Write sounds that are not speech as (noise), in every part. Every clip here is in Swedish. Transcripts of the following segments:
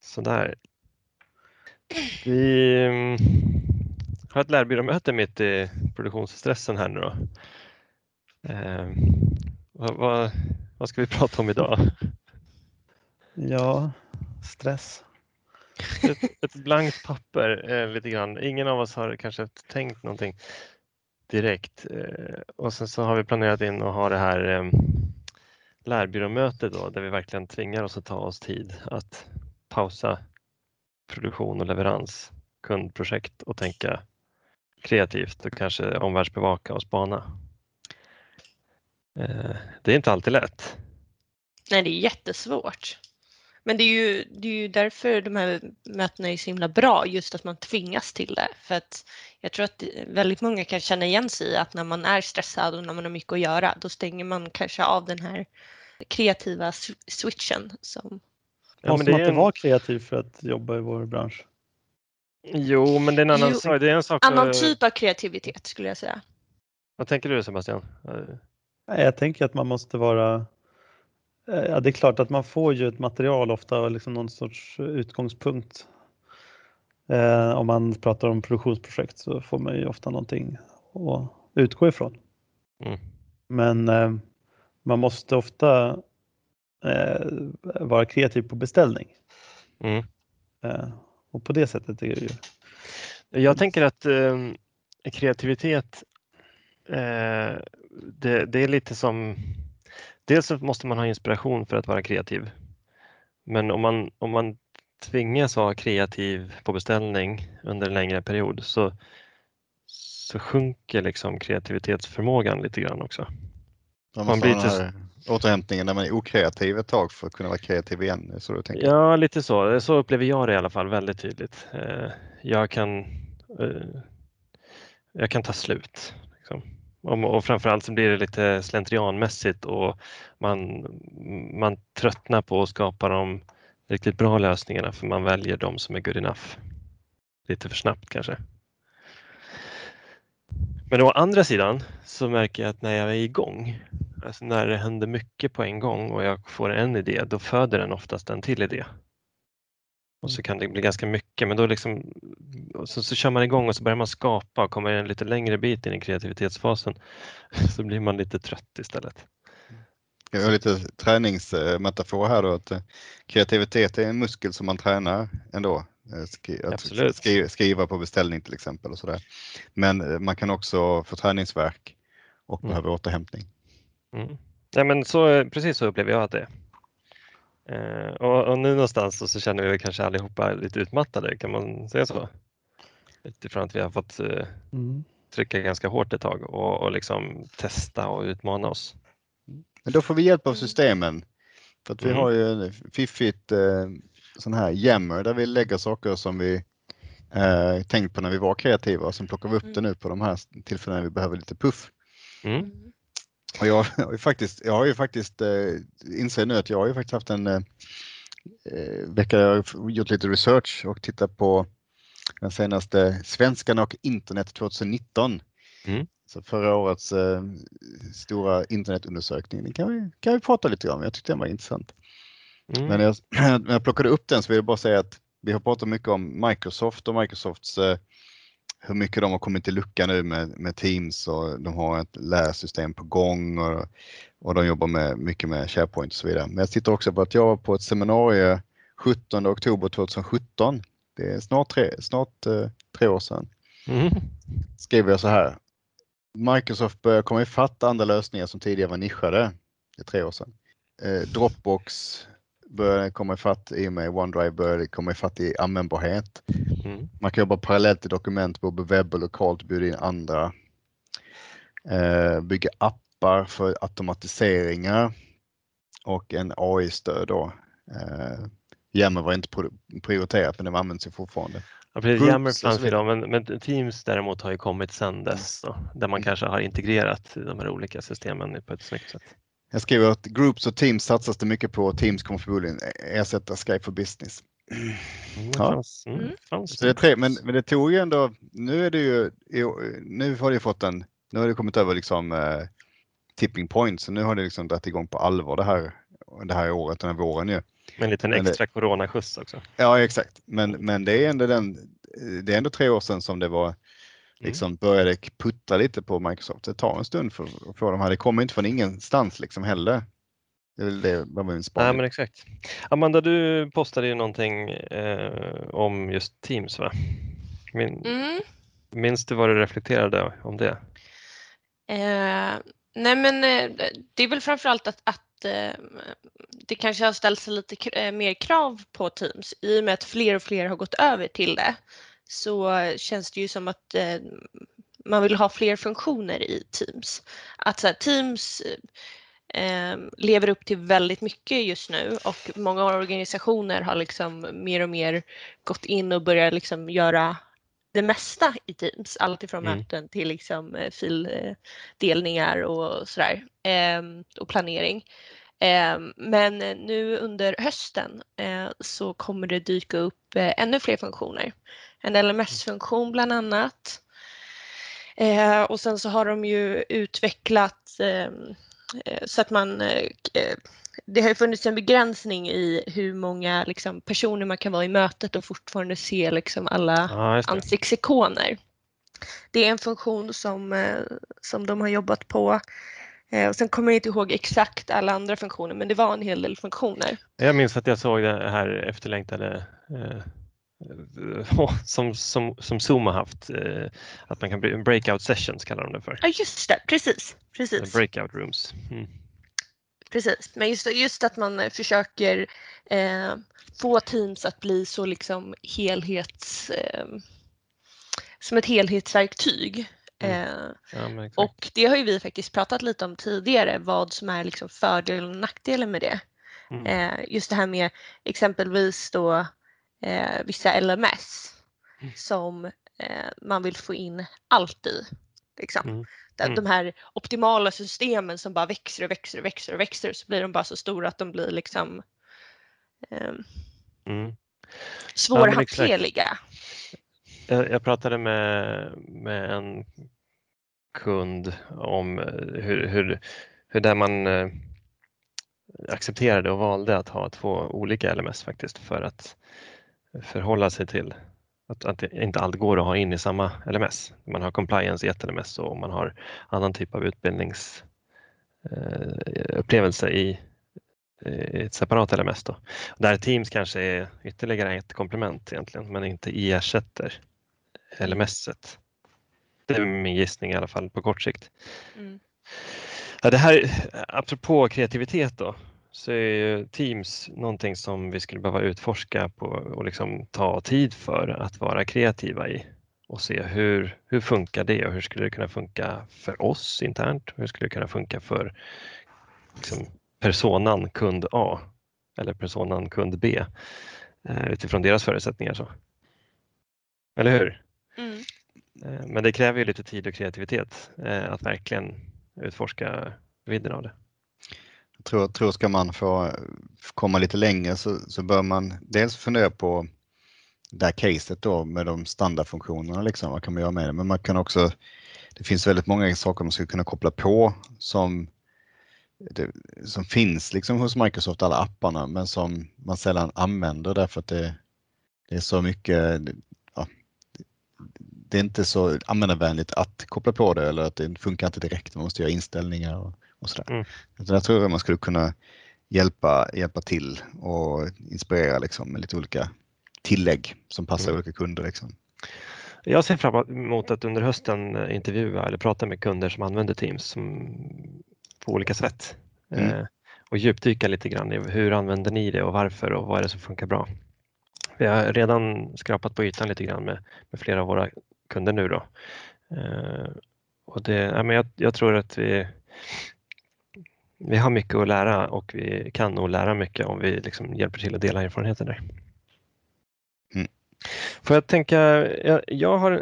Sådär. Vi mm, har ett lärbyråmöte mitt i produktionsstressen här nu då. Eh, vad, vad, vad ska vi prata om idag? Ja, stress. Ett, ett blankt papper eh, lite grann. Ingen av oss har kanske tänkt någonting direkt eh, och sen så har vi planerat in att ha det här eh, lärbyråmöte då där vi verkligen tvingar oss att ta oss tid att pausa produktion och leverans, kundprojekt och tänka kreativt och kanske omvärldsbevaka och spana. Eh, det är inte alltid lätt. Nej, det är jättesvårt. Men det är, ju, det är ju därför de här mötena är så himla bra, just att man tvingas till det. För att jag tror att väldigt många kan känna igen sig i att när man är stressad och när man har mycket att göra, då stänger man kanske av den här kreativa switchen. Som... Ja, Måste man inte en... vara kreativ för att jobba i vår bransch? Jo, men det är en annan sak. Det är en sak annan typ av kreativitet skulle jag säga. Vad tänker du Sebastian? Jag tänker att man måste vara Ja, det är klart att man får ju ett material ofta och liksom någon sorts utgångspunkt. Eh, om man pratar om produktionsprojekt så får man ju ofta någonting att utgå ifrån. Mm. Men eh, man måste ofta eh, vara kreativ på beställning. Mm. Eh, och på det sättet är det ju. Jag tänker att eh, kreativitet, eh, det, det är lite som dels måste man ha inspiration för att vara kreativ. Men om man, om man tvingas vara kreativ på beställning under en längre period så, så sjunker liksom kreativitetsförmågan lite grann också. man, man blir till återhämtningen när man är okreativ ett tag för att kunna vara kreativ igen? Så du tänker? Ja, lite så. Så upplever jag det i alla fall väldigt tydligt. Eh, jag kan, eh, jag kan ta slut. Liksom. Och framförallt så blir det lite slentrianmässigt och man, man tröttnar på att skapa de riktigt bra lösningarna för man väljer de som är good enough. Lite för snabbt kanske. Men å andra sidan så märker jag att när jag är igång, alltså när det händer mycket på en gång och jag får en idé, då föder den oftast en till idé. Och så kan det bli ganska mycket, men då liksom, så, så kör man igång och så börjar man skapa och kommer en lite längre bit in i kreativitetsfasen (laughs) så blir man lite trött istället. Jag har lite träningsmetafor här då, att eh, kreativitet är en muskel som man tränar ändå. Eh, skri Absolut. Skri skriva på beställning till exempel och sådär. Men eh, man kan också få träningsverk och mm. behöver återhämtning. Mm. Ja, men så, precis så upplever jag att det är. Eh, och, och, nu någonstans så känner vi kanske allihopa lite utmattade, kan man säga så? Utifrån att vi har fått eh, mm. trycka ganska hårt ett tag och, och liksom testa och utmana oss. Men då får vi hjälp av systemen. För att vi mm. har ju fiffigt eh, sån här jammer där vi lägger saker som vi eh, tänkt på när vi var kreativa och sen plockar vi upp mm. det nu på de här tillfällena vi behöver lite puff. Mm. Och (laughs) jag, har ju faktiskt, jag har ju faktiskt eh, inser nu att jag har ju faktiskt haft en eh, eh vecka, jag har gjort lite research och tittat på den senaste Svenskarna och internet 2019. Mm. Så förra årets eh, stora internetundersökning, den kan vi, kan vi prata lite om. Jag tyckte den var intressant. Mm. Men jag, (clears throat) när jag plockade upp den så vill jag bara säga att vi har pratat mycket om Microsoft och Microsofts eh, hur mycket de har kommit till lucka nu med, med Teams och de har ett lärsystem på gång och, och de jobbar med, mycket med SharePoint och så vidare. Men jag tittar också på att jag var på ett seminarium 17 oktober 2017. Det är snart tre, snart, eh, tre år sedan. Mm. Skrev jag så här. Microsoft börjar komma ifatt andra lösningar som tidigare var nischade. Det är tre år sedan. Eh, Dropbox börjar komma ifatt i och med OneDrive börjar komma ifatt i användbarhet. Mm. Man kan jobba parallellt i dokument, både webb och lokalt, bjuda in andra. Eh, bygga appar för automatiseringar och en AI-stöd då. Eh, Yammer var inte prioriterat men det används ju fortfarande. Ja, precis. Yammer fanns ju då, men, men, Teams däremot har ju kommit sedan dess då, där man mm. kanske har integrerat de här olika systemen på ett snyggt sätt. Jag skriver att Groups och Teams satsas det mycket på. Teams kommer förmodligen ersätta Skype for Business. Mm, ja. Mm. Så det är tre, men, men det tog ju ändå, nu är det ju, nu har det fått en, nu har det kommit över liksom eh, tipping point, så nu har det liksom dragit igång på allvar det här det här året, den här våren ju. Med en liten extra coronaskjuts också. Ja exakt, men, men det är ändå den, det är ändå tre år sedan som det var liksom började puttra lite på Microsoft. Det tar en stund för att få de här. Det kommer inte från ingenstans liksom heller. Det är väl det var min Nej, spaning. men exakt. Amanda, du postade ju någonting eh, om just Teams, va? Min, Mm. Minns du vad du reflekterade om det? Eh, nej men eh, det är väl framförallt att, att eh, det kanske har ställts lite eh, mer krav på Teams i och med att fler och fler har gått över till det. Så känns det ju som att eh, man vill ha fler funktioner i Teams. Att så här, Teams eh, lever upp till väldigt mycket just nu och många organisationer har liksom mer och mer gått in och börjat liksom göra det mesta i Teams, allt ifrån Mm. möten till liksom eh, fildelningar och sådär ehm, och planering. Ehm, Men eh, nu under hösten eh, så kommer det dyka upp eh, ännu fler funktioner. En LMS-funktion bland annat. Eh, Och sen så har de ju utvecklat ehm, eh, så att man eh, eh, det har ju funnits en begränsning i hur många liksom, personer man kan vara i mötet och fortfarande se liksom, alla Ja, ansiktsikoner. Det är en funktion som, eh, som de har jobbat på. Och sen kommer jag inte ihåg exakt alla andra funktioner men det var en hel del funktioner. Jag minns att jag såg det här efterlängtade eh, (laughs) som, som, som Zoom har haft, eh, att man kan bre- breakout sessions kallar de det för. Ja just det, precis. precis. Breakout rooms. Mm. Precis, men just, just att man eh, försöker eh, få Teams att bli så liksom helhets... Eh, som ett helhetsverktyg. Mm. Eh, Ja, och det har ju vi faktiskt pratat lite om tidigare, vad som är liksom fördelen och nackdelen med det. Mm. Eh, just det här med exempelvis då eh, vissa LMS Mm. som eh, man vill få in allt i. Liksom. Mm. De- Mm. De här optimala systemen som bara växer och växer och växer och växer så blir de bara så stora att de blir liksom eh, Mm. svårhanterliga. Jag, jag pratade med, med en kund om eh, hur, hur, hur där man eh, accepterade och valde att ha två olika LMS faktiskt för att förhålla sig till att, att inte allt går att ha in i samma LMS. Man har compliance i ett LMS och man har annan typ av utbildningsupplevelse eh, i, i ett separat LMS. Då. Där Teams kanske är ytterligare ett komplement egentligen men inte ersätter LMS-et. Det är min gissning i alla fall på kort sikt. Mm. Ja, det här, apropå kreativitet då, så är ju Teams någonting som vi skulle behöva utforska på och liksom ta tid för att vara kreativa i och se hur, hur funkar det och hur skulle det kunna funka för oss internt? Hur skulle det kunna funka för liksom, personan kund A eller personan kund B eh, utifrån deras förutsättningar. Så. Eller hur? Mm. Eh, Men det kräver ju lite tid och kreativitet eh, att verkligen utforska vidden av det. Jag tror, tror ska man få komma lite längre så, så bör man dels fundera på det här caset då med de standardfunktionerna, liksom, vad kan man göra med det? Men man kan också, det finns väldigt många saker man skulle kunna koppla på som, det, som finns liksom hos Microsoft, alla apparna, men som man sällan använder därför att det, det är så mycket, ja, det är inte så användarvänligt att koppla på det eller att det funkar inte direkt, man måste göra inställningar och, och sådär. Mm. Så där tror jag man skulle kunna hjälpa, hjälpa till och inspirera liksom, med lite olika tillägg som passar Mm. olika kunder. Liksom. Jag ser fram emot att under hösten eh, intervjua eller prata med kunder som använder Teams som, på olika sätt Mm. eh, och djupdyka lite grann i hur använder ni det och varför och vad är det som funkar bra. Vi har redan skrapat på ytan lite grann med, med flera av våra kunder nu då. Eh, och det, ja, men jag, jag tror att vi, vi har mycket att lära och vi kan nog lära mycket om vi liksom hjälper till att dela erfarenheter där. Mm. Får jag tänka, jag, jag har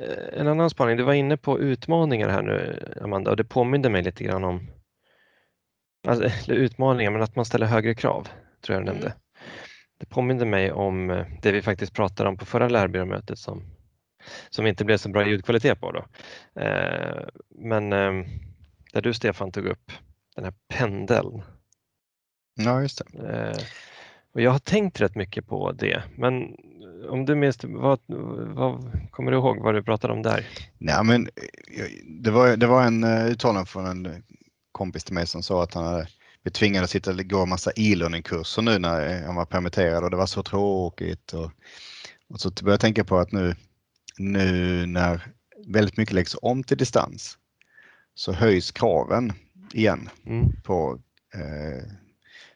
eh, en annan spaning. Du var inne på utmaningar här nu Amanda och det påminde mig lite grann om alltså, (laughs) utmaningar men att man ställer högre krav, tror jag du Mm. nämnde. Det påminde mig om eh, det vi faktiskt pratade om på förra lärarbyråmötet som, som inte blev så bra ljudkvalitet på då. Eh, men eh, där du Stefan tog upp den här pendeln Ja, just det. Eh, och jag har tänkt rätt mycket på det, men om du minns, vad, vad, kommer du ihåg vad du pratade om där? Nej, men eh, det var, det var en uh, uttalande från en kompis till mig som sa att han hade vi tvingades sitta och gå en massa e-learning-kurser nu när han var permitterad och det var så tråkigt. Och, och så började jag tänka på att nu, nu när väldigt mycket läggs om till distans så höjs kraven igen mm. på eh,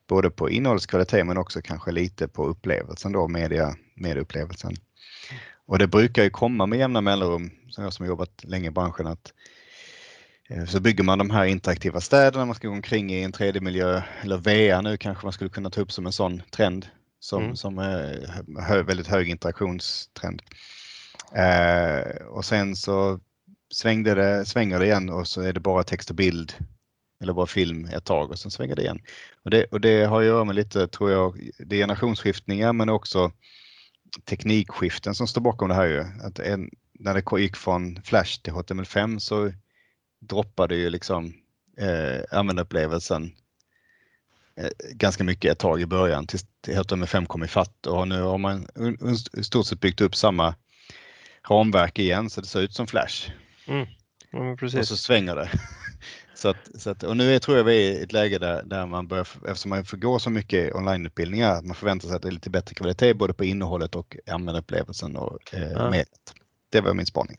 både på innehållskvalitet men också kanske lite på upplevelsen då, media, medieupplevelsen. Och det brukar ju komma med jämna mellanrum, som jag som har jobbat länge i branschen, att eh, så bygger man de här interaktiva städerna, man ska gå omkring i en 3D-miljö, eller VR nu kanske man skulle kunna ta upp som en sån trend som, mm. som är hö, väldigt hög interaktionstrend. Eh, och sen så svängde det, svänger det igen och så är det bara text och bild eller bara film ett tag och sen svänger det igen. Och det, och det har att göra med lite, tror jag, det är generationsskiftningar men också teknikskiften som står bakom det här ju. Att en, när det gick från Flash till HTML5 så droppade ju liksom eh, användarupplevelsen eh, ganska mycket ett tag i början tills HTML5 kom ifatt och nu har man i stort sett byggt upp samma ramverk igen så det ser ut som Flash. Mm. Ja, och så svänger det. Så att, så att, och nu är, tror jag vi är i ett läge där, där man börjar, eftersom man får gå så mycket onlineutbildningar, att man förväntar sig att det är lite bättre kvalitet både på innehållet och användarupplevelsen och eh, ja. mediet. Det var min spaning.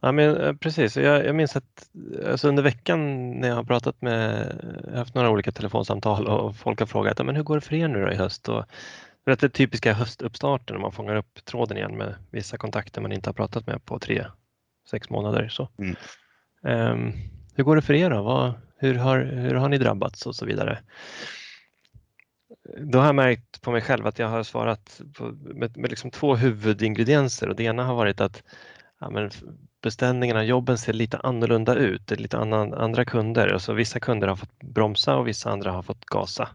Ja, men, eh, precis, jag, jag minns att alltså under veckan när jag har pratat med, jag har haft några olika telefonsamtal och folk har frågat men hur går det för er nu då i höst? Och, det är typiska höstuppstarten när man fångar upp tråden igen med vissa kontakter man inte har pratat med på tre, sex månader. Så. Mm. Um, hur går det för er då? Vad, hur, har, hur har ni drabbats och så vidare? Då har jag märkt på mig själv att jag har svarat på, med, med liksom två huvudingredienser och det ena har varit att ja, men beställningarna, jobben ser lite annorlunda ut. Det är lite annan, andra kunder. Alltså vissa kunder har fått bromsa och vissa andra har fått gasa.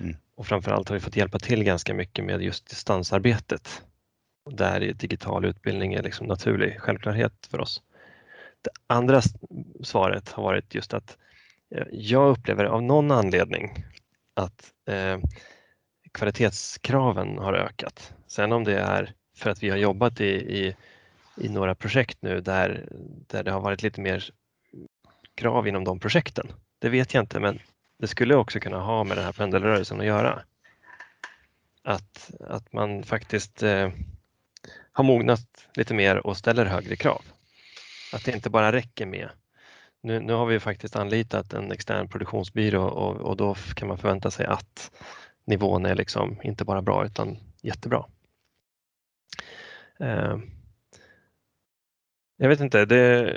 Mm. Och framförallt har vi fått hjälpa till ganska mycket med just distansarbetet. Där digital utbildning är liksom naturlig självklarhet för oss. Det andra svaret har varit just att eh, jag upplever av någon anledning att eh, kvalitetskraven har ökat. Sen om det är för att vi har jobbat i, i, i, några projekt nu där, där det har varit lite mer krav inom de projekten. Det vet jag inte men det skulle också kunna ha med den här pendelrörelsen att göra. Att, att man faktiskt eh, har mognat lite mer och ställer högre krav. Att det inte bara räcker med nu, nu har vi faktiskt anlitat en extern produktionsbyrå och, och då kan man förvänta sig att nivån är liksom inte bara bra utan jättebra. Eh, jag vet inte, det,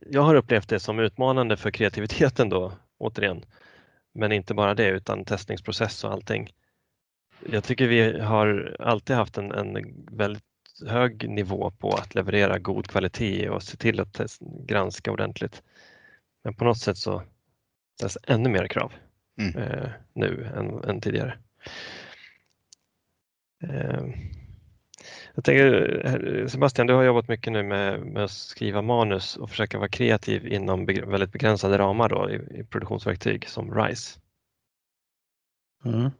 jag har upplevt det som utmanande för kreativiteten då återigen. Men inte bara det utan testningsprocess och allting. Jag tycker vi har alltid haft en, en väldigt hög nivå på att leverera god kvalitet och se till att granska ordentligt. Men på något sätt så ställs ännu mer krav mm. eh, nu än, än tidigare. Eh, jag tänker, Sebastian, du har jobbat mycket nu med, med, att skriva manus och försöka vara kreativ inom väldigt begränsade ramar då, i, i produktionsverktyg som RISE. Mm.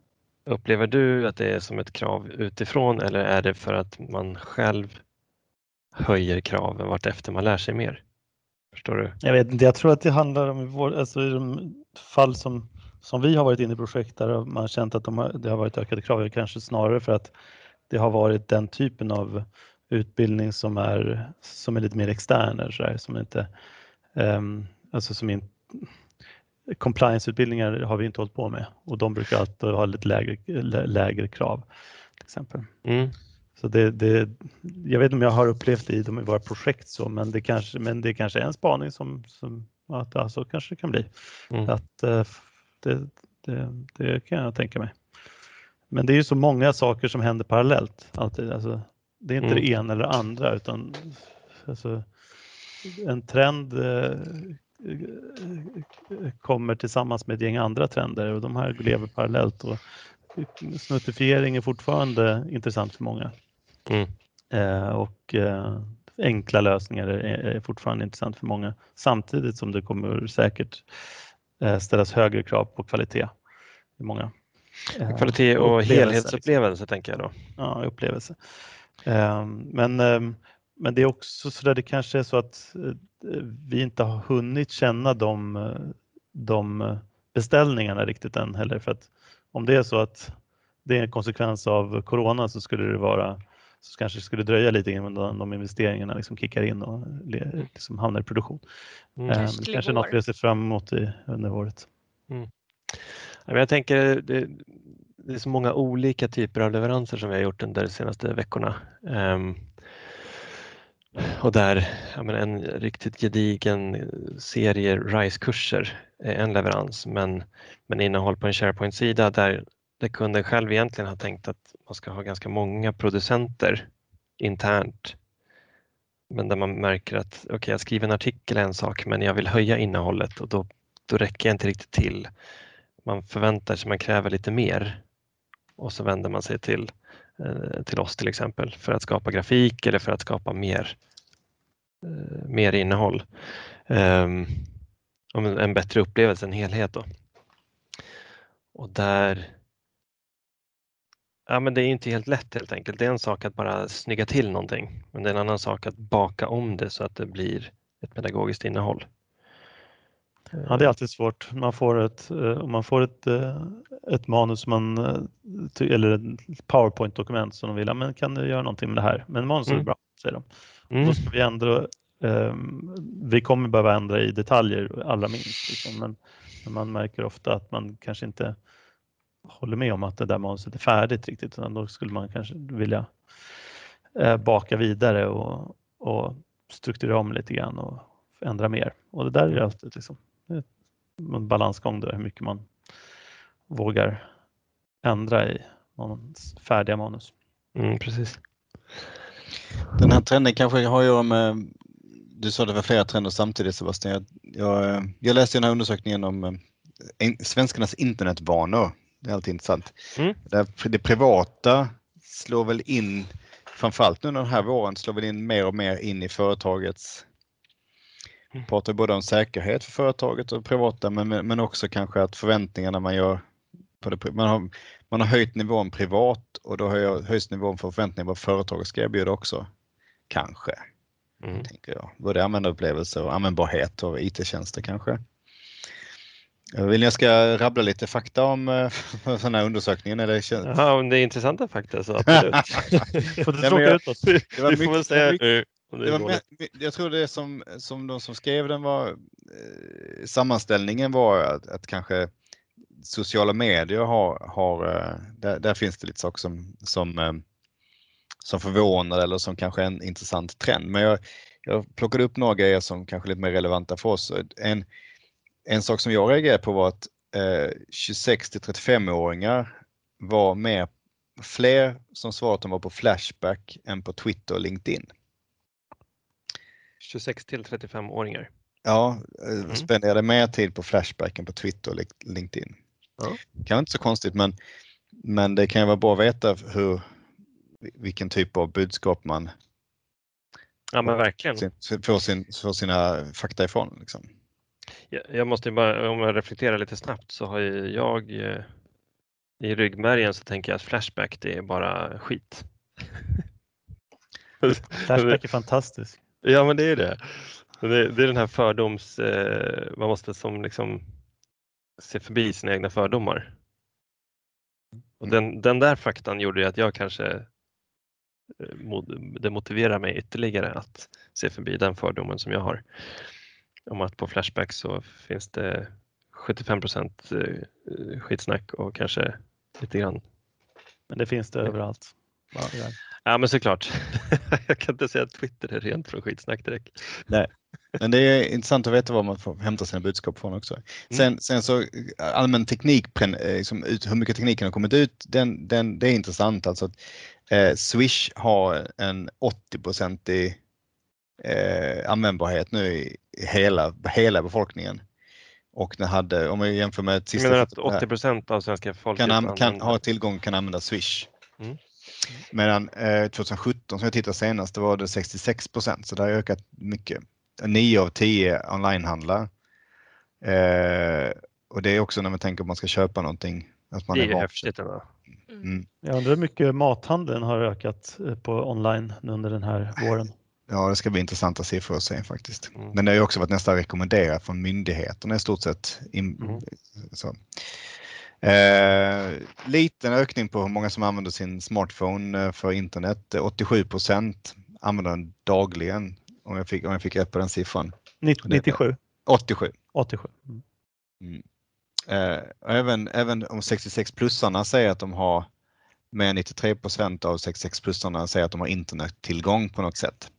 Upplever du att det är som ett krav utifrån eller är det för att man själv höjer kraven vartefter man lär sig mer? Förstår du? Jag vet inte, jag tror att det handlar om vår, alltså i de fall som, som vi har varit inne i projekt där man har känt att de har, det har varit ökade krav, kanske snarare för att det har varit den typen av utbildning som är, som är lite mer extern, så där, som inte, um, alltså som inte compliance-utbildningar har vi inte hållit på med och de brukar alltid ha lite lägre, lägre krav. till exempel. Mm. Så det, det, jag vet inte om jag har upplevt det i, de, i våra projekt så, men det kanske, men det kanske är en spaning som, som att ja, så kanske det kan bli. Mm. Att, eh, det, det, det, kan jag tänka mig. Men det är ju så många saker som händer parallellt. Alltid. Alltså, det är inte mm. det ena eller det andra utan alltså, en trend eh, kommer tillsammans med ett gäng andra trender och de här lever parallellt. Och snuttifiering är fortfarande intressant för många. Mm. Eh, och eh, enkla lösningar är, är, fortfarande intressant för många samtidigt som det kommer säkert eh, ställas högre krav på kvalitet i många. Kvalitet och upplevelse, helhetsupplevelse liksom. tänker jag då. Ja, upplevelse. Eh, men, eh, men det är också så där det kanske är så att vi inte har hunnit känna de, de beställningarna riktigt än heller. För att om det är så att det är en konsekvens av corona så skulle det vara så kanske det skulle dröja lite innan de investeringarna liksom kickar in och liksom hamnar i produktion. Mm. Eh, det kanske är något vi ser fram emot i, under året. Mm. Jag tänker det, det, är så många olika typer av leveranser som vi har gjort under de senaste veckorna. Um, och där menar, en riktigt gedigen eh, serie RISE-kurser är en leverans men, men innehåll på en SharePoint-sida där, där kunden själv egentligen har tänkt att man ska ha ganska många producenter internt. Men där man märker att okej, okay, jag skriver en artikel är en sak men jag vill höja innehållet och då, då räcker jag inte riktigt till. Man förväntar sig, man kräver lite mer och så vänder man sig till eh, till oss till exempel för att skapa grafik eller för att skapa mer, eh, mer innehåll. Um, en bättre upplevelse, en helhet. Då. Och där Ja, men det är inte helt lätt helt enkelt. Det är en sak att bara snygga till någonting, men det är en annan sak att baka om det så att det blir ett pedagogiskt innehåll. Ja, det är alltid svårt. Man får ett, eh, om man får ett, eh, ett manus man, eh, eller ett powerpoint-dokument som de vill, men kan du göra någonting med det här? Men manus mm. är bra, säger de. Mm. Då ska vi ändra, um, vi kommer behöva ändra i detaljer allra minst, liksom. men, men man märker ofta att man kanske inte håller med om att det där manuset är färdigt riktigt, utan då skulle man kanske vilja eh, baka vidare och, och strukturera om lite grann och ändra mer. Och det där är alltid liksom, en balansgång där, hur mycket man vågar ändra i manus, färdiga manus. Mm, precis. Den här trenden kanske har att göra med, du sa det var flera trender samtidigt Sebastian. Jag, jag, jag läste den här undersökningen om eh, svenskarnas internetvanor. Det är alltid intressant. Mm. Det privata slår väl in, framförallt nu den här våren, slår väl in mer och mer in i företagets Mm. pratar både om säkerhet för företaget och privata men, men också kanske att förväntningarna man gör på det, man, har, man har höjt nivån privat och då höjs nivån för förväntningar vad företaget ska erbjuda också. Kanske. Mm. Tänker jag. Både användarupplevelse och användbarhet och IT-tjänster kanske. Vill ni jag ska rabbla lite fakta om eh, (laughs) den här undersökningen? Eller? Ja, om det är intressanta fakta så absolut. (laughs) får du tråka ut oss. Det var Vi får väl säga mycket, det det var, jag tror det som, som de som skrev den var, eh, sammanställningen var att, att kanske sociala medier har, har eh, där, där, finns det lite saker som, som, eh, som förvånar eller som kanske är en intressant trend. Men jag, jag plockade upp några grejer som kanske är lite mer relevanta för oss. En, en sak som jag reagerade på var att eh, 26 till 35-åringar var mer, fler som svarade att de var på Flashback än på Twitter och LinkedIn. 26 till 35-åringar. Ja, eh, mm. spenderade mer tid på Flashbacken på Twitter och LinkedIn. Ja. Kan inte så konstigt men, men det kan ju vara bra att veta hur, vilken typ av budskap man ja, men verkligen. får, sin, får sina fakta ifrån. Liksom. Jag måste bara, om jag reflekterar lite snabbt så har ju jag eh, i ryggmärgen så tänker jag att Flashback det är bara skit. Flashback är fantastisk. Ja, men det är det. Det, det är den här fördoms... Eh, man måste som liksom se förbi sina egna fördomar. Och den, den där faktan gjorde ju att jag kanske eh, det motiverar mig ytterligare att se förbi den fördomen som jag har. Om att på Flashback så finns det 75 procent eh, skitsnack och kanske lite grann. Men det finns det överallt. Ja men såklart. (laughs) jag kan inte säga att Twitter är rent från skitsnack direkt. Nej, men det är intressant att veta var man får hämta sina budskap från också. Mm. Sen, sen så allmän teknik, liksom, hur mycket tekniken har kommit ut, den, den, det är intressant. Alltså att, eh, Swish har en 80-procentig eh, användbarhet nu i hela, hela befolkningen. Och den hade, om vi jämför med sista... Menar att 80 procent av svenska folket kan, kan, ha tillgång kan använda Swish? Mm. Medan eh, 2017 som jag tittade senast, då var det 66 procent, så det har ökat mycket. 9 av 10 onlinehandlar. Eh, och det är också när man tänker att man ska köpa någonting Att man Det är van- häftigt ändå. Mm. Jag undrar hur mycket mathandeln har ökat eh, på online nu under den här våren. Ja, det ska bli intressanta siffror att se faktiskt. Mm. Men det har ju också varit nästan rekommenderat från myndigheterna i stort sett. In, Mm. så. Eh, liten ökning på hur många som använder sin smartphone eh, för internet. Eh, 87 procent använder den dagligen om jag, fick, om jag fick rätt på den siffran. Nitt- Det- 97, 87. 87. Mm. Eh, även, även om 66-plussarna säger att de har än 93 procent av 66-plussarna säger att de har internettillgång på något sätt.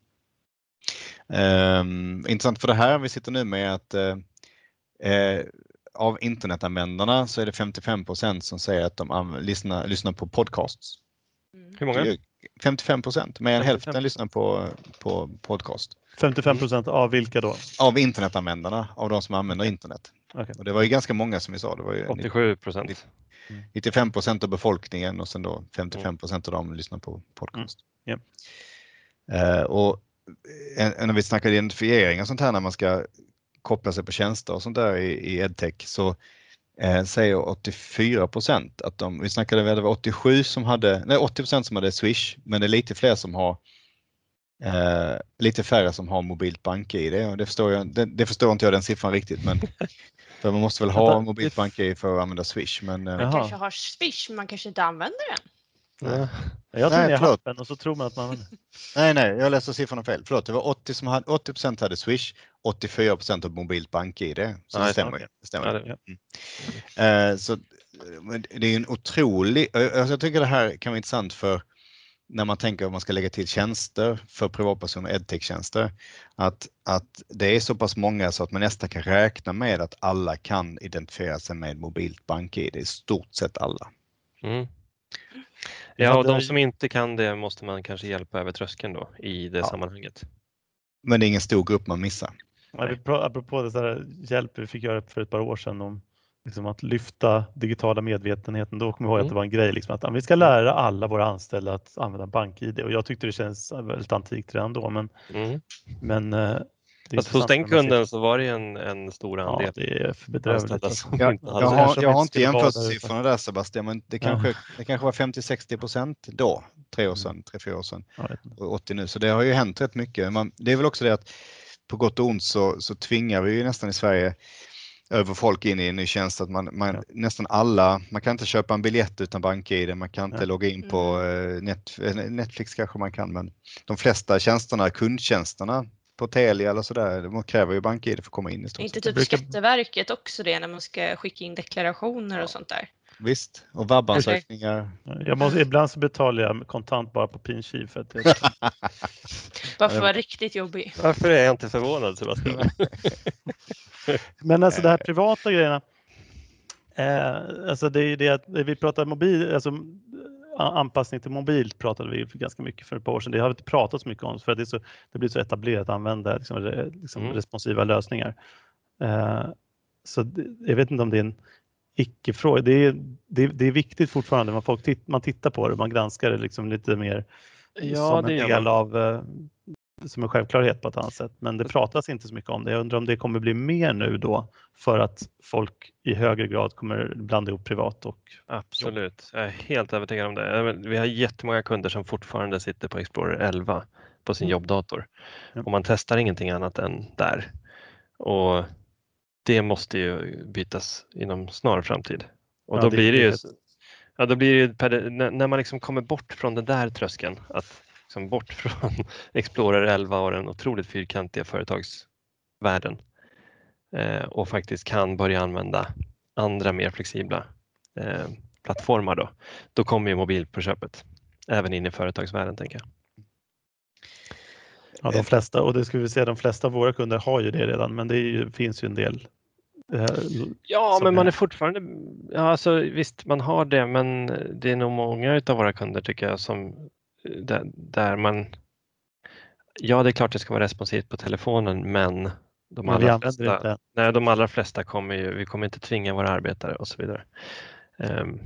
Ehm, intressant för det här vi sitter nu med att eh, eh, av internetanvändarna så är det 55 procent som säger att de lyssnar, lyssnar på podcasts. Mm. Hur många? 55 procent, mer än 55. hälften lyssnar på, på podcast. 55 procent av vilka då? Av internetanvändarna, av de som använder internet. Okej. Och det var ju ganska många som vi sa. Det var ju 87 procent. 95 procent av befolkningen och sen då 55 procent av dem lyssnar på podcast. Mm. Eh, och eh, när vi snackar identifiering och sånt här när man ska koppla sig på tjänster och sånt där i, i edtech så eh, säger 84 procent att de, vi snackade väl det var 87 som hade, nej 80 procent som hade Swish men det är lite fler som har eh, lite färre som har mobilt bank-id och det förstår, jag, det, det förstår inte jag den siffran riktigt men (laughs) för man måste väl ha mobilt bank-id för att använda Swish men eh, Jaha. kanske har Swish, men man kanske inte använder den. Ja. Jag tror Nej, ni har förlåt. haft den och så tror man att man... (laughs) Nej, nej, jag läste siffrorna fel. Förlåt, det var 80 som hade, 80 hade Swish, 84 av mobilt bank-id. Så Ja, det stämmer. okej. Det stämmer. Ja, det- Eh, så, eh, men det är en otrolig, eh, alltså jag tycker det här kan vara intressant för när man tänker att man ska lägga till tjänster för privatpersoner, edtech-tjänster, att, att det är så pass många så att man nästan kan räkna med att alla kan identifiera sig med mobilt bank-id, i stort sett alla. Mm. Ja, och de som inte kan det måste man kanske hjälpa över tröskeln då i det Ja. sammanhanget. Men det är ingen stor grupp man missar. Ja, vi pra- apropå det där hjälp vi fick göra för ett par år sedan om liksom att lyfta digitala medvetenheten. Då kommer jag ihåg att Mm. det var en grej liksom att vi ska lära alla våra anställda att använda BankID och jag tyckte det känns väldigt antikt redan då. Men, Mm. men eh, Fast hos den kunden så var det en, en stor Ja, andel det är för bedrövligt. alltså. (laughs) Jag, jag, har, jag har inte jämfört där ute. siffrorna där Sebastian, men det Ja. kanske, det kanske var 50-60 procent då, tre år sedan, tre, fyra år sedan, och 80 nu. Så det har ju hänt rätt mycket. Man, det är väl också det att på gott och ont så, så tvingar vi ju nästan i Sverige över folk in i en ny tjänst att man, man Ja. nästan alla, man kan inte köpa en biljett utan BankID, man kan inte Ja. logga in på eh, net, eh, Netflix kanske man kan, men de flesta tjänsterna, kundtjänsterna på Telia eller sådär, de kräver ju BankID för att komma in i stort Inte typ brukar- Skatteverket också det när man ska skicka in deklarationer och sånt där. Visst, och vab-ansökningar. Jag måste, ibland så betalar jag kontant bara på Pinchiv för att jag, (laughs) Bara för Ja, att vara riktigt jobbig. Varför är jag inte förvånad Sebastian? (laughs) Men alltså de här privata grejerna. Eh, alltså det är ju det att vi pratar mobil, alltså anpassning till mobilt pratade vi ganska mycket för ett par år sedan. Det har vi inte pratat så mycket om för att det, så, det blir så etablerat att använda liksom, liksom Mm. responsiva lösningar. Eh, så det, jag vet inte om det är en icke-fråga. Det är, det, det är viktigt fortfarande. Man, folk titt, man tittar på det, man granskar det liksom lite mer Ja, som en del av eh, som en självklarhet på ett annat sätt. Men det pratas inte så mycket om det. Jag undrar om det kommer bli mer nu då för att folk i högre grad kommer blanda ihop privat och Absolut, jag är helt övertygad om det. Vi har jättemånga kunder som fortfarande sitter på Explorer 11 på sin Mm. jobbdator och man testar ingenting annat än där. Och det måste ju bytas inom snar framtid. Och Ja, då det- blir det ju, ja, då blir det ju när man liksom kommer bort från den där tröskeln, att liksom bort (laughs) från Explorer 11 och den otroligt fyrkantiga företagsvärlden eh, och faktiskt kan börja använda andra mer flexibla eh, plattformar då, då kommer ju mobil på köpet. Även in i företagsvärlden tänker jag. ja, de flesta. Och det ska vi säga, de flesta av våra kunder har ju det redan, men det ju, finns ju en del. eh, Ja, men man är- är fortfarande, ja alltså visst man har det, men det är nog många utav våra kunder tycker jag som där, där man, ja det är klart det ska vara responsivt på telefonen, men de allra, flesta, inte. nej, de allra flesta kommer ju, vi kommer inte tvinga våra arbetare och så vidare. Ehm,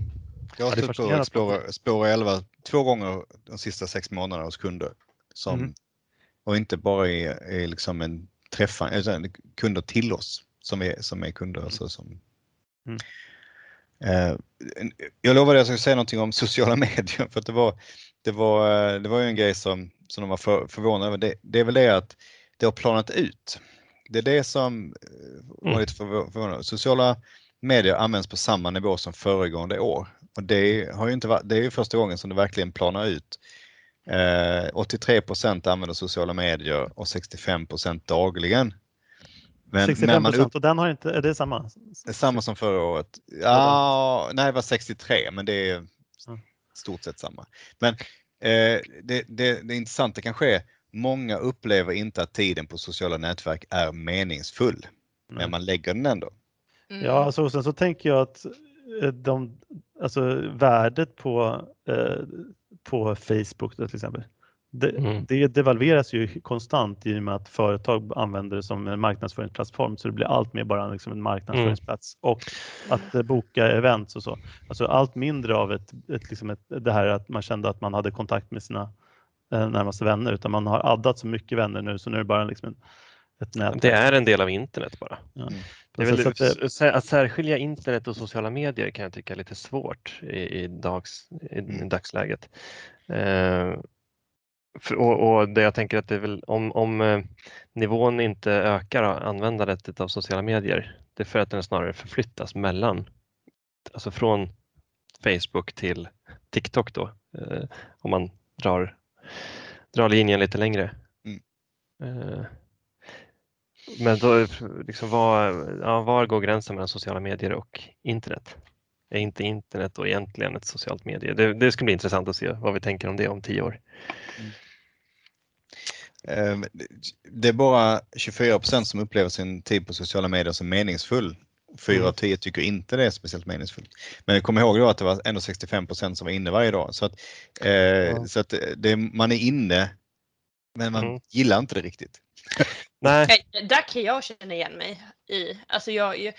Jag har är stött på. Explorer, Explorer 11 två gånger de sista sex månaderna hos kunder. Som, Mm. Och inte bara i, i liksom en träffa, utan kunder till oss som är, som är kunder. Alltså som, Mm. Eh, jag lovade att jag skulle säga någonting om sociala (laughs) medier för att det var, det var, det var ju en grej som, som de var för, förvånade över. Det, det är väl det att det har planat ut. Det är det som var Mm. lite förvånande. Sociala medier används på samma nivå som föregående år och det har ju inte varit, det är ju första gången som det verkligen planar ut. Eh, 83% använder sociala medier och 65% dagligen. Men 65 när man upp, och den har inte, är det samma? det är samma som förra året. Ja, nej det var 63 men det är stort sett samma. Men eh, det, det, det intressanta kanske är många upplever inte att tiden på sociala nätverk är meningsfull. Men Nej. man lägger den ändå. Mm. Ja, alltså, och sen så tänker jag att eh, de, alltså, värdet på, eh, på Facebook till exempel, det, Mm. det devalveras ju konstant i och med att företag använder det som en marknadsföringsplattform så det blir allt mer bara liksom en marknadsföringsplats och att eh, boka events och så. Alltså allt mindre av ett, ett, liksom ett, det här att man kände att man hade kontakt med sina eh, närmaste vänner utan man har addat så mycket vänner nu så nu är det bara liksom en, ett nätverk. Det är en del av internet bara. Ja. Det är Så att väl, det- s- att särskilja internet och sociala medier kan jag tycka är lite svårt i, i, dags, i, i Mm. dagsläget. Eh, och, och det jag tänker att det är väl om, om eh, nivån inte ökar användandet av sociala medier, det är för att den snarare förflyttas mellan, alltså från Facebook till TikTok då, eh, om man drar, drar linjen lite längre. Mm. Eh, men då, liksom var, ja, var går gränsen mellan sociala medier och internet? Är inte internet då egentligen ett socialt medie? Det, det skulle bli intressant att se vad vi tänker om det om tio år. Eh, Det är bara 24% som upplever sin tid på sociala medier som meningsfull. 4 av Mm. 10 tycker inte det är speciellt meningsfullt. Men kom ihåg då att det var ändå 65 som var inne varje dag. Så att, eh, så att det, man är inne men man Mm. gillar inte det riktigt. (laughs) Nej, Eh, Där kan jag känna igen mig i. Alltså jag, eh,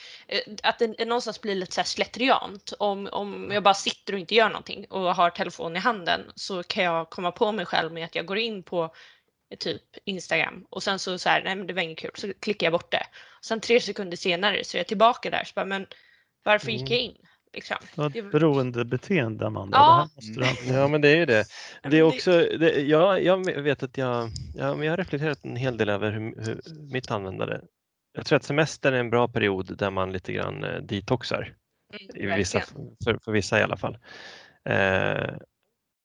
att det någonstans blir lite så här. Om, om jag bara sitter och inte gör någonting och har telefonen i handen så kan jag komma på mig själv med att jag går in på eh, typ Instagram och sen så, så här, nej men det var inget kul, så klickar jag bort det. Sen tre sekunder senare så är jag tillbaka där, så bara, men varför gick Mm. jag in? Liksom. Det var ett beroendebeteende Amanda. Ja. Det här måste du ha- ja men det är ju det. Det är också, det, jag, jag vet att jag, ja, men jag har reflekterat en hel del över hur, hur mitt användande. Jag tror att semester är en bra period där man lite grann eh, detoxar. i Mm, vissa, för, för vissa i alla fall. Eh,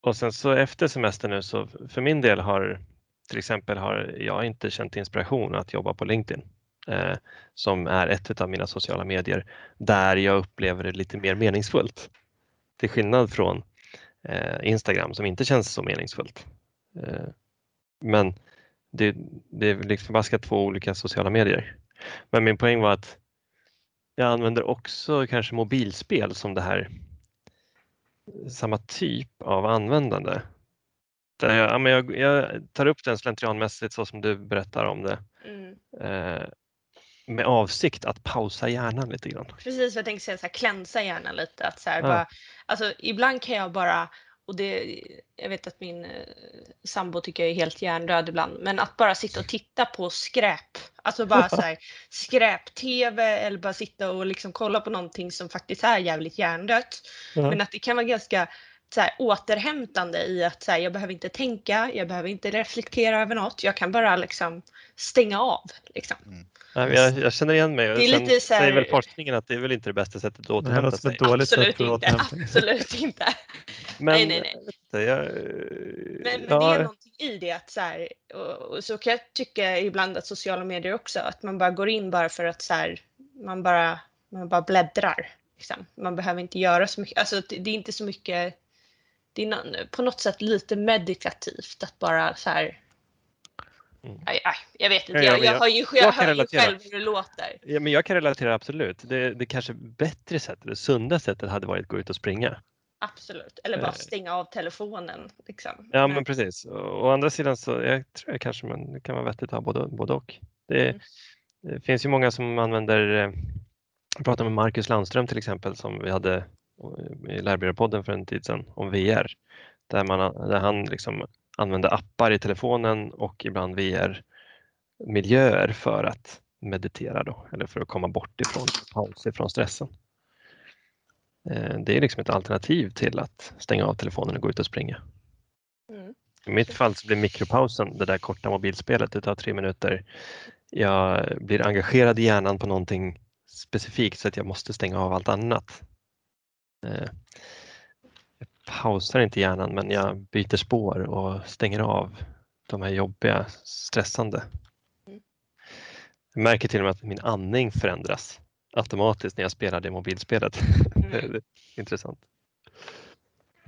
och sen så efter semestern nu så för min del har till exempel har jag inte känt inspiration att jobba på LinkedIn eh, som är ett av mina sociala medier där jag upplever det lite mer meningsfullt. Till skillnad från eh, Instagram som inte känns så meningsfullt. Eh, men det, det är liksom förbaskat två olika sociala medier. Men min poäng var att jag använder också kanske mobilspel som det här samma typ av användande. Där jag, jag, jag tar upp den slentrianmässigt så som du berättar om det Mm. eh, med avsikt att pausa hjärnan lite grann. Precis jag tänkte säga, så här, klänsa hjärnan lite. Att så här, Ja. bara, alltså, ibland kan jag bara, och det, jag vet att min eh, sambo tycker jag är helt hjärndöd ibland, men att bara sitta och titta på skräp. Alltså bara så här, (laughs) skräp-tv eller bara sitta och liksom kolla på någonting som faktiskt är jävligt hjärndött. Ja. Men att det kan vara ganska så här, återhämtande i att så här, jag behöver inte tänka, jag behöver inte reflektera över något, jag kan bara liksom stänga av. Liksom. Nej, men Jag, jag känner igen mig. Det är Sen lite så här- säger väl forskningen att det är väl inte det bästa sättet att återhämta sig. ett dåligt sätt Absolut inte, absolut inte. Men, nej, nej, nej. jag Men, men ja, det är någonting i det att så här, och, och så kan jag tycka ibland att sociala medier också, att man bara går in bara för att så här, man bara, man bara bläddrar. Liksom. Man behöver inte göra så mycket, alltså det det är inte så mycket, det är på något sätt lite meditativt att bara så här, Mm. aj, aj, jag vet inte, Ja, ja, jag, jag, jag- har ju, jag jag hör ju själv hur det låter. Ja, men jag kan relatera absolut. Det, det kanske bättre sättet, det sunda sättet hade varit att gå ut och springa. Absolut, eller bara Eh. stänga av telefonen. Liksom. Ja, Men- precis. Å andra sidan så jag tror jag kanske man, det kan vara vettigt att ha både, både och. Det, Mm. det finns ju många som använder, eh, jag pratade med Marcus Landström till exempel som vi hade eh, i Lärbyråpodden för en tid sedan om VR. Där, man, där han liksom använde appar i telefonen och ibland VR-miljöer för att meditera då, eller för att komma bort ifrån paus ifrån stressen. Eh, det är liksom ett alternativ till att stänga av telefonen och gå ut och springa. Mm. I mitt fall så blir mikropausen det där korta mobilspelet, det tar tre minuter. Jag blir engagerad i hjärnan på någonting specifikt så att jag måste stänga av allt annat. Eh, Jag pausar inte hjärnan men jag byter spår och stänger av de här jobbiga, stressande. Mm. Jag märker till och med att min andning förändras automatiskt när jag spelar det mobilspelet. (laughs) Det Mm. är intressant.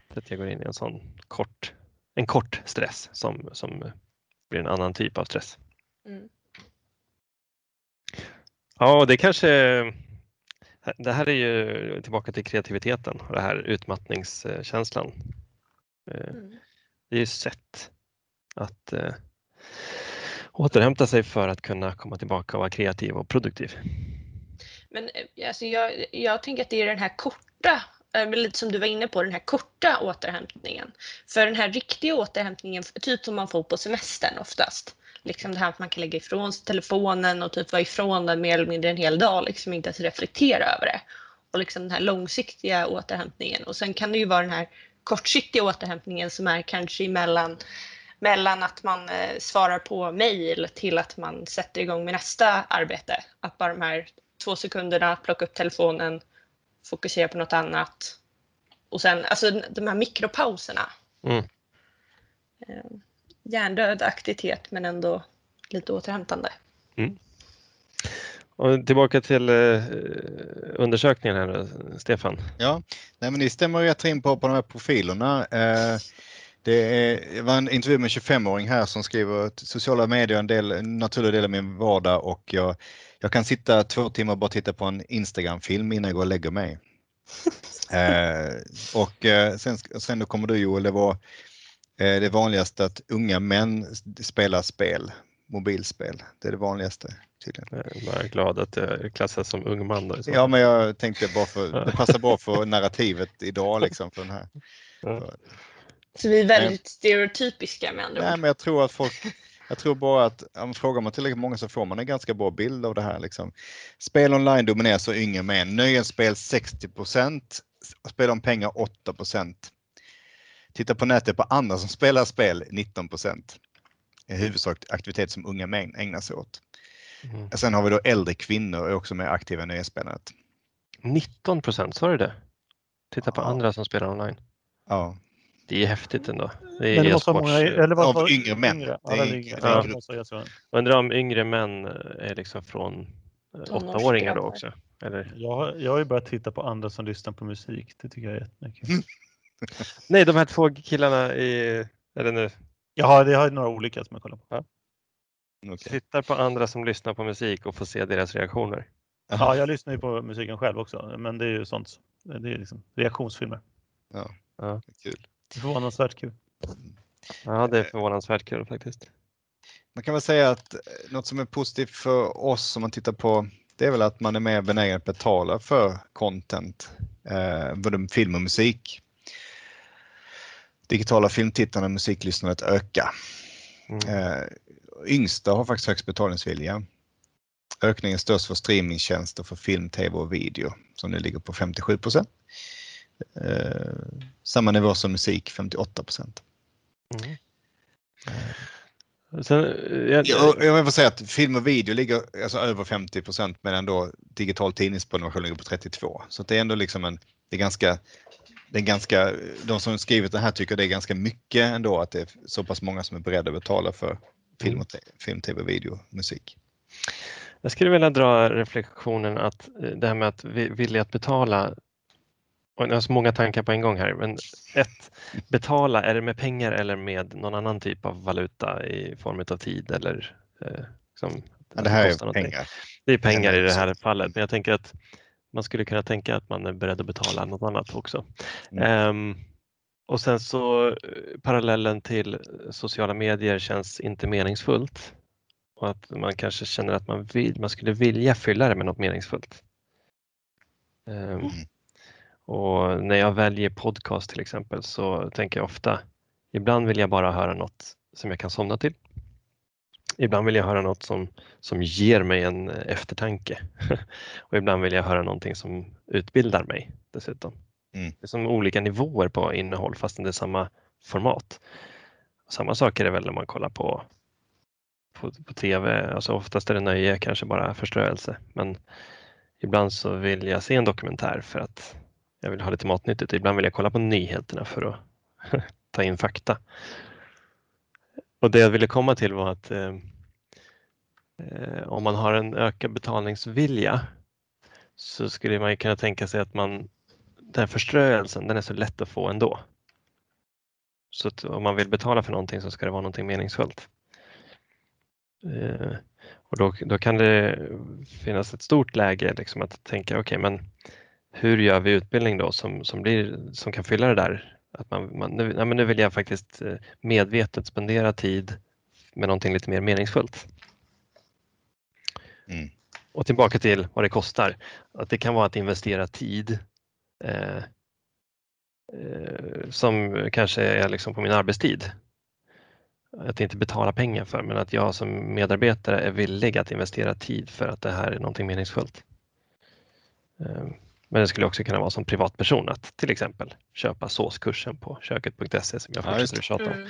Att jag går in i en sån kort, en kort stress som, som blir en annan typ av stress. Mm. Ja, det kanske det här är ju tillbaka till kreativiteten och det här utmattningskänslan. Eh, Mm. Det är ju sätt att eh, återhämta sig för att kunna komma tillbaka och vara kreativ och produktiv. Men eh, alltså, jag, jag tänker att det är den här korta, lite som du var inne på, den här korta återhämtningen. För den här riktiga återhämtningen, typ som man får på semestern oftast. Liksom det här att man kan lägga ifrån sig telefonen och typ vara ifrån den mer eller mindre en hel dag, liksom inte ens reflektera över det. Och liksom den här långsiktiga återhämtningen. Och sen kan det ju vara den här kortsiktiga återhämtningen som är kanske emellan mellan att man eh, svarar på mejl till att man sätter igång med nästa arbete. Att bara de här två sekunderna, plocka upp telefonen, fokusera på något annat. Och sen, alltså de här mikropauserna. Mm. Hjärndöd aktivitet men ändå lite återhämtande. Och tillbaka till eh, undersökningen här, nu, Stefan. Ja, nej, men det stämmer rätt in på, på de här profilerna. Eh, det, är, det var en intervju med en 25-åring här som skriver att sociala medier är en, del, en naturlig del av min vardag och jag, jag kan sitta två timmar och bara titta på en Instagram-film innan jag går och lägger mig. (laughs) eh, och eh, sen, sen då kommer du Joel, det var eh, det vanligaste att unga män spelar spel, mobilspel. Det är det vanligaste tydligen. Jag är glad att jag klassas som ung man. Så Ja, men jag tänkte bara för, det passar bra för narrativet idag liksom för den här. Så vi är väldigt stereotypiska med andra Nej, ord. men jag tror att folk, jag tror bara att om frågar man tillräckligt många så får man en ganska bra bild av det här. Liksom. Spel online domineras av yngre män. Nöjesspel 60% spel om pengar 8 Titta på nätet på andra som spelar spel 19 I huvudsak aktivitet som unga män ägnar sig åt. Mm. Sen har vi då äldre kvinnor är också mer aktiva i nöjesspelandet. 19 procent, sa du det? Titta på Ja. andra som spelar online. Ja, Det är häftigt ändå. Det är Men det måste vara e-sports. många, eller vad Av var- yngre män. Yngre. Ja, Det är- eller yngre. är Ja. Undrar om yngre män är liksom från eh, åttaåringar då också? Eller? Jag, har- jag har ju börjat titta på andra som lyssnar på musik. Det tycker jag är jättemycket. (laughs) Nej, de här två killarna i, eller nu, Ja, det har jag några olika som jag kollar på. okej. tittar på andra som lyssnar på musik och får se deras reaktioner. Ja, jag lyssnar ju på musiken själv också, men det är ju sånt. Det är liksom reaktionsfilmer. Kul. Det är förvånansvärt kul. Ja, det är förvånansvärt kul faktiskt. Man kan väl säga att eh, något som är positivt för oss om man tittar på det är väl att man är mer benägen att betala för content, eh, både film och musik. Digitala filmtittarna och musiklyssnandet ökar. Mm. Eh, yngsta har faktiskt högst betalningsvilja. Ökningen är störst för streamingtjänster för film, tv och video som nu ligger på 57 procent. Eh, samma nivå som musik, 58 procent. Mm. Sen, eh, jag, Jag, jag vill säga att film och video ligger alltså över 50 procent medan då digital tidningsprenumeration ligger på 32. Så det är ändå liksom en, det är ganska, det är ganska, de som skrivit det här tycker det är ganska mycket ändå att det är så pass många som är beredda att betala för film, och film tv, video, musik. jag skulle vilja dra reflektionen att eh, det här med att vi- vilja att betala och jag har så många tankar på en gång här. Men ett, betala, är det med pengar eller med någon annan typ av valuta i form av tid eller eh, liksom, Ja, det här är någonting? pengar. Det är pengar i det här fallet, men jag tänker att man skulle kunna tänka att man är beredd att betala något annat också. Mm. Ehm, och sen så eh, parallellen till sociala medier känns inte meningsfullt. Och att man kanske känner att man, vill, man skulle vilja fylla det med något meningsfullt. Ehm, Mm. Och när jag väljer podcast till exempel så tänker jag ofta, ibland vill jag bara höra något som jag kan somna till. Ibland vill jag höra något som, som ger mig en eh, eftertanke. (laughs) och ibland vill jag höra någonting som utbildar mig dessutom. Mm. Det är som olika nivåer på innehåll fastän det är samma format. Samma sak är det väl när man kollar på, på, på TV, alltså oftast är det nöje, kanske bara förströelse. Men ibland så vill jag se en dokumentär för att jag vill ha lite matnyttigt. Ibland vill jag kolla på nyheterna för att (laughs) ta in fakta. Och det jag ville komma till var att eh, eh, om man har en ökad betalningsvilja så skulle man ju kunna tänka sig att man den förströelsen, den är så lätt att få ändå. Så att om man vill betala för någonting så ska det vara någonting meningsfullt. Eh, och då, då kan det finnas ett stort läge liksom att tänka, okej, okay, men hur gör vi utbildning då som, som, blir, som kan fylla det där? Att man, man, nu, nej, men nu vill jag faktiskt eh, medvetet spendera tid med någonting lite mer meningsfullt. Mm. Och tillbaka till vad det kostar. Att det kan vara att investera tid eh, eh, som kanske är liksom på min arbetstid. Att inte betala pengar för men att jag som medarbetare är villig att investera tid för att det här är någonting meningsfullt. Eh, men det skulle också kunna vara som privatperson att till exempel köpa såskursen på köket.se som jag fortsätter att tjata om. Mm.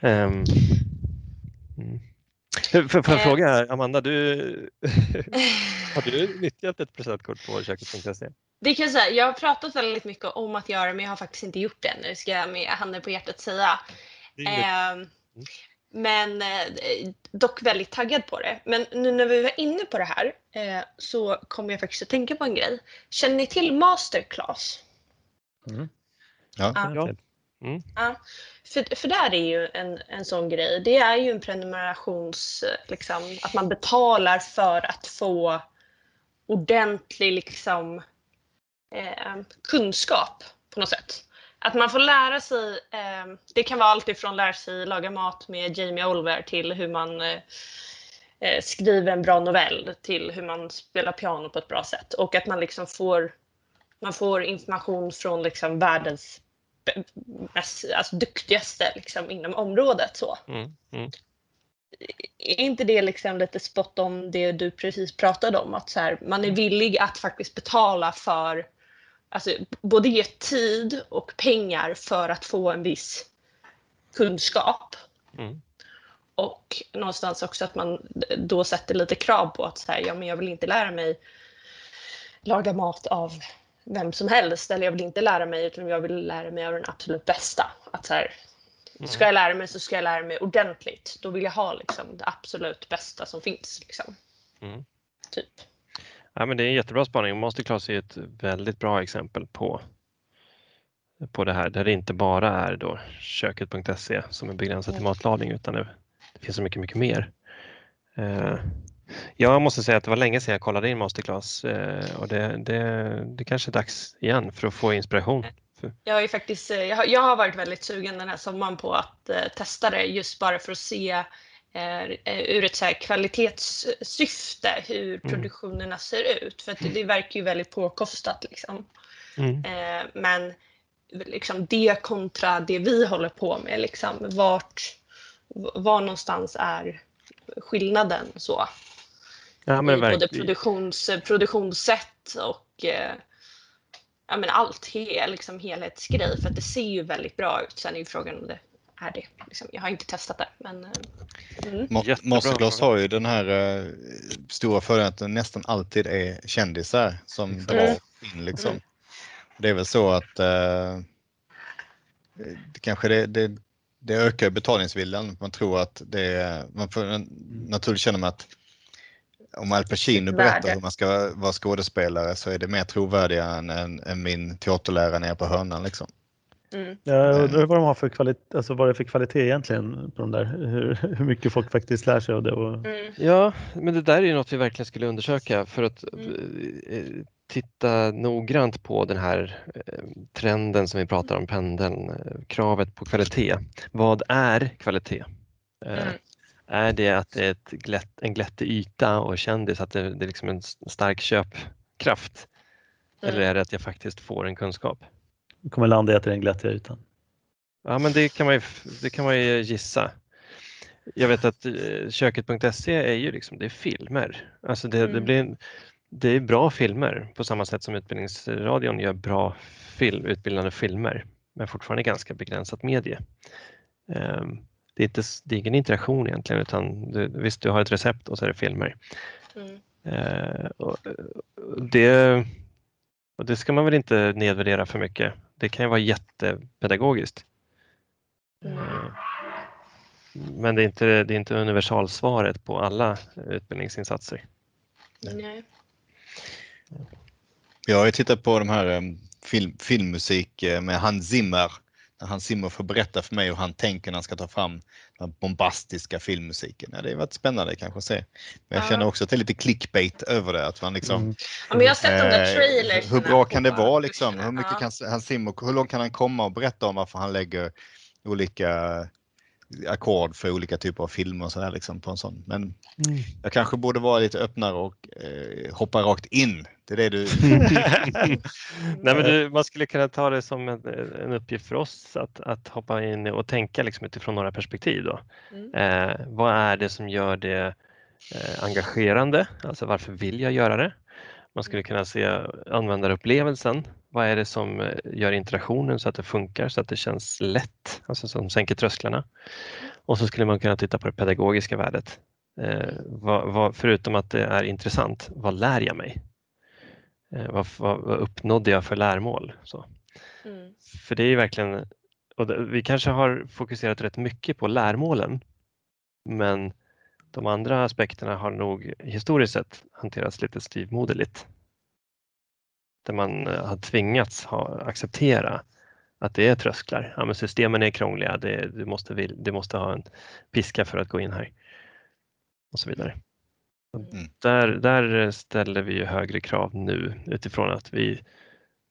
Ehm, mm. Får jag Eh. fråga Amanda, du, (laughs) har du nyttjat ett presentkort på köket.se? Det kan jag säga. Jag har pratat väldigt mycket om att göra men jag har faktiskt inte gjort det ännu ska jag med handen på hjärtat säga. Det Ehm, men eh, dock väldigt taggad på det. Men nu när vi var inne på det här eh, så kom jag faktiskt att tänka på en grej. Känner ni till Masterclass? Mm. Ja. Ja. Ja. För, för där är ju en, en sån grej. Det är ju en prenumerations... eh, Liksom, att man betalar för att få ordentlig liksom, eh, kunskap på något sätt. Att man får lära sig, eh, det kan vara allt ifrån lära sig laga mat med Jamie Oliver till hur man eh, eh, skriver en bra novell till hur man spelar piano på ett bra sätt. Och att man liksom får, man får information från liksom världens mest, alltså duktigaste liksom inom området. Så. Mm, mm. Är inte det liksom lite spot on det du precis pratade om? Att så här, man är villig att faktiskt betala för, alltså både ge tid och pengar för att få en viss kunskap. Mm. Och någonstans också att man då sätter lite krav på att så här, ja, men jag vill inte lära mig laga mat av vem som helst. Eller jag vill inte lära mig utan jag vill lära mig av den absolut bästa. Att så här, ska jag lära mig så ska jag lära mig ordentligt. Då vill jag ha liksom, det absolut bästa som finns. Liksom. Mm. Typ. Ja, men det är en jättebra spaning. Masterclass är ett väldigt bra exempel på, på det här där det inte bara är då köket.se som är begränsat till Mm. matlagning utan det, det finns så mycket, mycket mer. Eh, jag måste säga att det var länge sedan jag kollade in Masterclass eh, och det, det, det kanske är dags igen för att få inspiration. Jag, är faktiskt, eh, jag, har, varit väldigt sugen den här sommaren på att testa det just bara för att se ur ett så kvalitetssyfte hur produktionerna ser ut. För att det, det verkar ju väldigt påkostat. Liksom. Mm. Eh, men liksom det kontra det vi håller på med, liksom, vart, var någonstans är skillnaden så? Ja, men I både produktions, produktionssätt och eh, ja, men allt, he, liksom helhetsgrej. För att det ser ju väldigt bra ut. Sen är ju frågan om det är det. Liksom, jag har inte testat det. Men, eh, mm. Masterclass har ju den här eh, stora fördelen att det nästan alltid är kändisar som Exakt. drar Mm. in liksom. Mm. Det är väl så att eh, det kanske det, det, det ökar betalningsviljan. Man tror att det är, man får en, naturligt känner man att om Al Pacino berättar hur man ska vara skådespelare så är det mer trovärdiga än, än, än min teaterlärare nere på hörnan. Liksom. Mm. Jag undrar vad de har för kvalitet, alltså vad det är för kvalitet egentligen på de där, hur, hur mycket folk faktiskt lär sig av det. Och, Mm. Ja, men det där är ju något vi verkligen skulle undersöka för att Mm. eh, titta noggrant på den här eh, trenden som vi pratar om, pendeln, eh, kravet på kvalitet. Vad är kvalitet? Mm. Är det att det är ett glätt, en glättig yta och kändis, att det, det är liksom en stark köpkraft? Eller Mm. är det att jag faktiskt får en kunskap? Kommer landa i att det är den glättiga ytan. Ja, men det kan man ju, det kan man ju gissa. Jag vet att eh, köket.se är ju liksom, det är filmer. Alltså det, det Mm. blir en, det är bra filmer på samma sätt som Utbildningsradion gör bra film, utbildande filmer men fortfarande ganska begränsat medie. Ehm, det är, inte, det är ingen interaktion egentligen utan du, visst du har ett recept och så är det filmer. Mm. Ehm, och det, och det ska man väl inte nedvärdera för mycket. Det kan ju vara jättepedagogiskt. Mm. Ehm, men det är inte, det är inte universalsvaret på alla utbildningsinsatser. Nej. Jag har ju tittat på de här um, film, filmmusik eh, med Hans Zimmer. När Hans Zimmer får berätta för mig hur han tänker när han ska ta fram den bombastiska filmmusiken. Ja, det har varit spännande kanske att se. Men jag Ja. känner också att det är lite clickbait över det. Att man liksom, Mm. Ja, men jag har sett de där eh, trailers. hur bra kan det vara liksom? Hur mycket kan Hans Zimmer, hur långt kan han komma och berätta om varför han lägger olika ackord för olika typer av filmer och sådär liksom på en sån. Men Mm. jag kanske borde vara lite öppnare och eh, hoppa rakt in. Det är det du... (laughs) Nej, men du, man skulle kunna ta det som en, en uppgift för oss att, att hoppa in och tänka liksom utifrån några perspektiv. Då. Mm. Eh, vad är det som gör det eh, engagerande? Alltså varför vill jag göra det? Man skulle kunna se användarupplevelsen. Vad är det som eh, gör interaktionen så att det funkar, så att det känns lätt, alltså som sänker trösklarna. Och så skulle man kunna titta på det pedagogiska värdet. Eh, vad, vad, förutom att det är intressant, vad lär jag mig? Eh, vad, vad, vad uppnådde jag för lärmål? Så. Mm. För det är ju verkligen, och det, vi kanske har fokuserat rätt mycket på lärmålen, men de andra aspekterna har nog historiskt sett hanterats lite styvmoderligt. Där man eh, har tvingats ha, acceptera att det är trösklar. Ja, men systemen är krångliga, det, du, måste, du måste ha en piska för att gå in här. Och så vidare. Och Mm. Där, där ställer vi ju högre krav nu utifrån att vi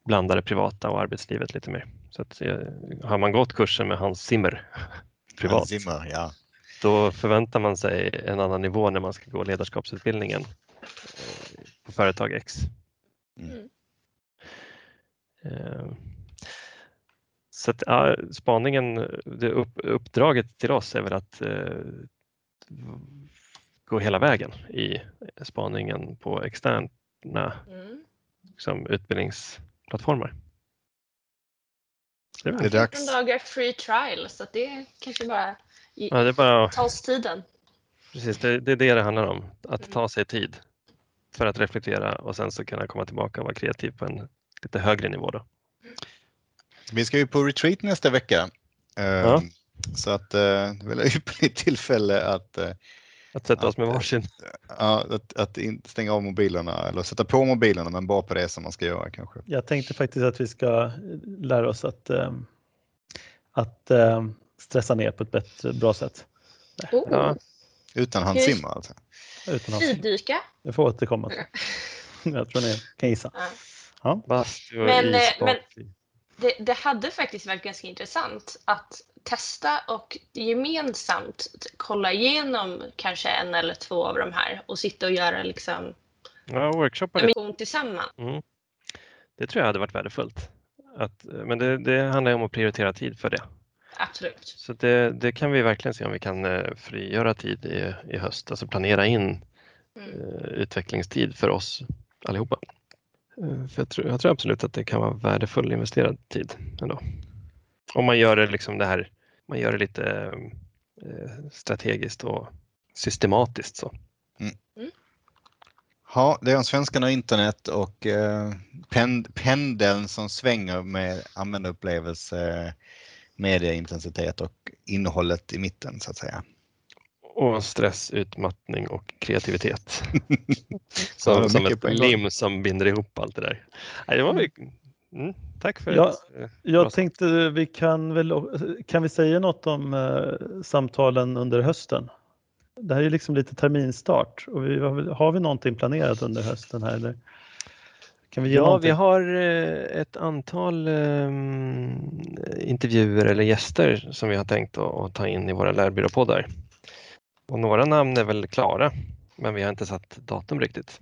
blandar det privata och arbetslivet lite mer. Så att, eh, har man gått kursen med Hans Zimmer (laughs) privat, Hans Zimmer, ja. Då förväntar man sig en annan nivå när man ska gå ledarskapsutbildningen eh, på företag X. Mm. Eh, Så att, ja, spaningen, det upp, uppdraget till oss är väl att eh, gå hela vägen i spaningen på externa Mm. liksom, utbildningsplattformar. Det är Det är dags. 14 dagar free trial så det kanske bara ja, det är bara ta oss tiden. Precis, det, det är det det handlar om. Att ta sig tid för att reflektera och sen så kunna komma tillbaka och vara kreativ på en lite högre nivå. Då. Vi ska ju på retreat nästa vecka. Eh, Ja. Så att eh, det är väl ett ypperligt tillfälle att, eh, Att sätta oss med eh, varsin. ja, att, att inte stänga av mobilerna eller sätta på mobilerna men bara på det som man ska göra kanske. Jag tänkte faktiskt att vi ska lära oss att, ehm, att ehm, stressa ner på ett bättre, bra sätt. Oh, Ja. Utan. Zimmer alltså. Utan att, Fridyka. jag får återkomma. till. (laughs) Jag tror ni kan gissa. Ja. Ja. Bastu och Men, eh, men- Det, det hade faktiskt varit ganska intressant att testa och gemensamt kolla igenom kanske en eller två av de här och sitta och göra liksom Ja, workshoppa en det. tillsammans. Mm. Det tror jag hade varit värdefullt. Att, men det, det handlar ju om att prioritera tid för det. Absolut. Så det, det kan vi verkligen se om vi kan eh, frigöra tid i, i höst, alltså planera in Mm. eh, utvecklingstid för oss allihopa. Eh, För jag, tror, jag tror absolut att det kan vara värdefull investerad tid ändå. Om man gör det, liksom det här, man gör det lite eh, strategiskt och systematiskt. Så. Ja, det är om svenskarna och internet och eh, pend, pendeln som svänger med användarupplevelse, medieintensitet och innehållet i mitten så att säga. Och stress, utmattning och kreativitet. (laughs) Som som ett lim som binder ihop allt det där. Nej, det var mycket. Mm, tack för Ja, ett, eh, Jag tänkte vi kan väl, kan vi säga något om eh, samtalen under hösten? Det här är ju liksom lite terminstart och vi, har vi någonting planerat under hösten här eller? Kan vi Ja, någonting? vi har eh, ett antal ehm, intervjuer eller gäster som vi har tänkt att, ta in i våra lärbyråpoddar. Och några namn är väl klara, men vi har inte satt datum riktigt.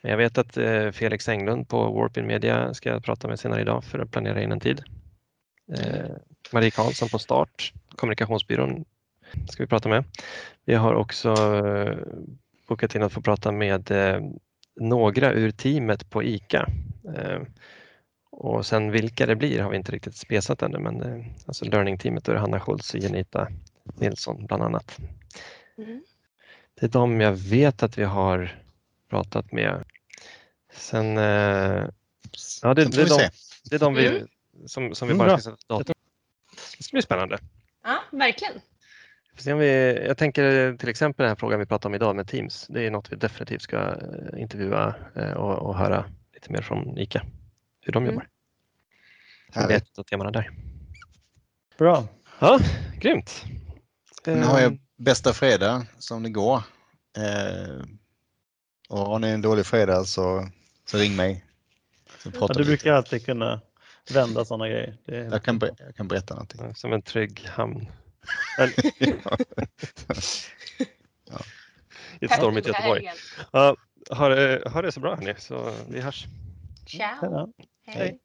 Men jag vet att eh, Felix Englund på Warpin Media ska jag prata med senare idag för att planera in en tid. Eh, Marie Karlsson på Start, kommunikationsbyrån, ska vi prata med. Vi har också bokat in att få prata med några ur teamet på ICA. Eh, och sen vilka det blir har vi inte riktigt spesat ännu, men eh, alltså learning-teamet då är det Hanna Schultz och Genita Nilsson bland annat. Mm. Det är de jag vet att vi har pratat med. Sen, eh, ja det, Sen det, är de, det är de vi, Mm. som, som vi Mm, bara ska sätta datum. Det ska bli spännande. Ja, verkligen. Får se om vi, jag tänker till exempel den här frågan vi pratade om idag med Teams. Det är något vi definitivt ska eh, intervjua eh, och, och höra lite mer från ICA. Hur de Mm. jobbar. Det är ett av temana där. Bra. Ja, grymt. Nu har Eh, jag bästa fredag som det går. Eh, och har ni en dålig fredag så, så ring mig. Så Ja, du brukar alltid kunna vända sådana grejer. Det är jag, kan, jag kan berätta någonting. Som en trygg hamn (laughs) Ja. i ett stormigt Göteborg. Ja, ha, det, ha det så bra hörni, så vi hörs. Ciao. Hej.